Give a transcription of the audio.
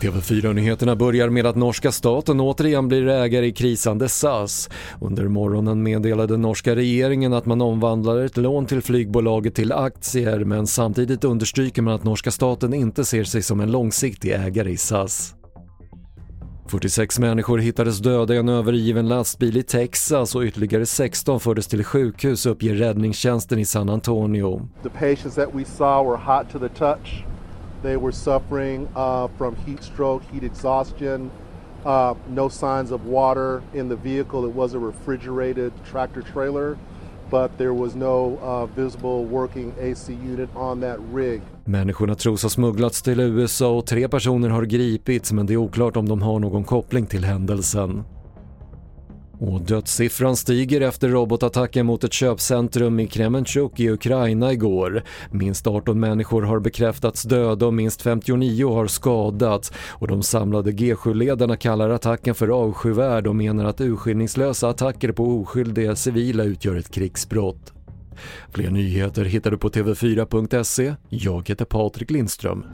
TV4-nyheterna börjar med att norska staten återigen blir ägare i krisande SAS. Under morgonen meddelade norska regeringen att man omvandlar ett lån till flygbolaget till aktier men samtidigt understryker man att norska staten inte ser sig som en långsiktig ägare i SAS. 46 människor hittades döda i en övergiven lastbil i Texas och ytterligare 16 fördes till sjukhus uppger räddningstjänsten i San Antonio. The patients that we saw were hot to the touch. They were suffering uh, from heat stroke, heat exhaustion, uh, no signs of water in the vehicle. It was a refrigerated tractor trailer, but there was no uh, visible working AC unit on that rig. Människorna tros ha smugglats till USA och tre personer har gripits men det är oklart om de har någon koppling till händelsen. Och dödssiffran stiger efter robotattacken mot ett köpcentrum i Kremenchuk i Ukraina igår. Minst 18 människor har bekräftats döda och minst 59 har skadats och de samlade G7-ledarna kallar attacken för avskyvärd och menar att urskillningslösa attacker på oskyldiga civila utgör ett krigsbrott. Fler nyheter hittar du på TV4.se. Jag heter Patrik Lindström.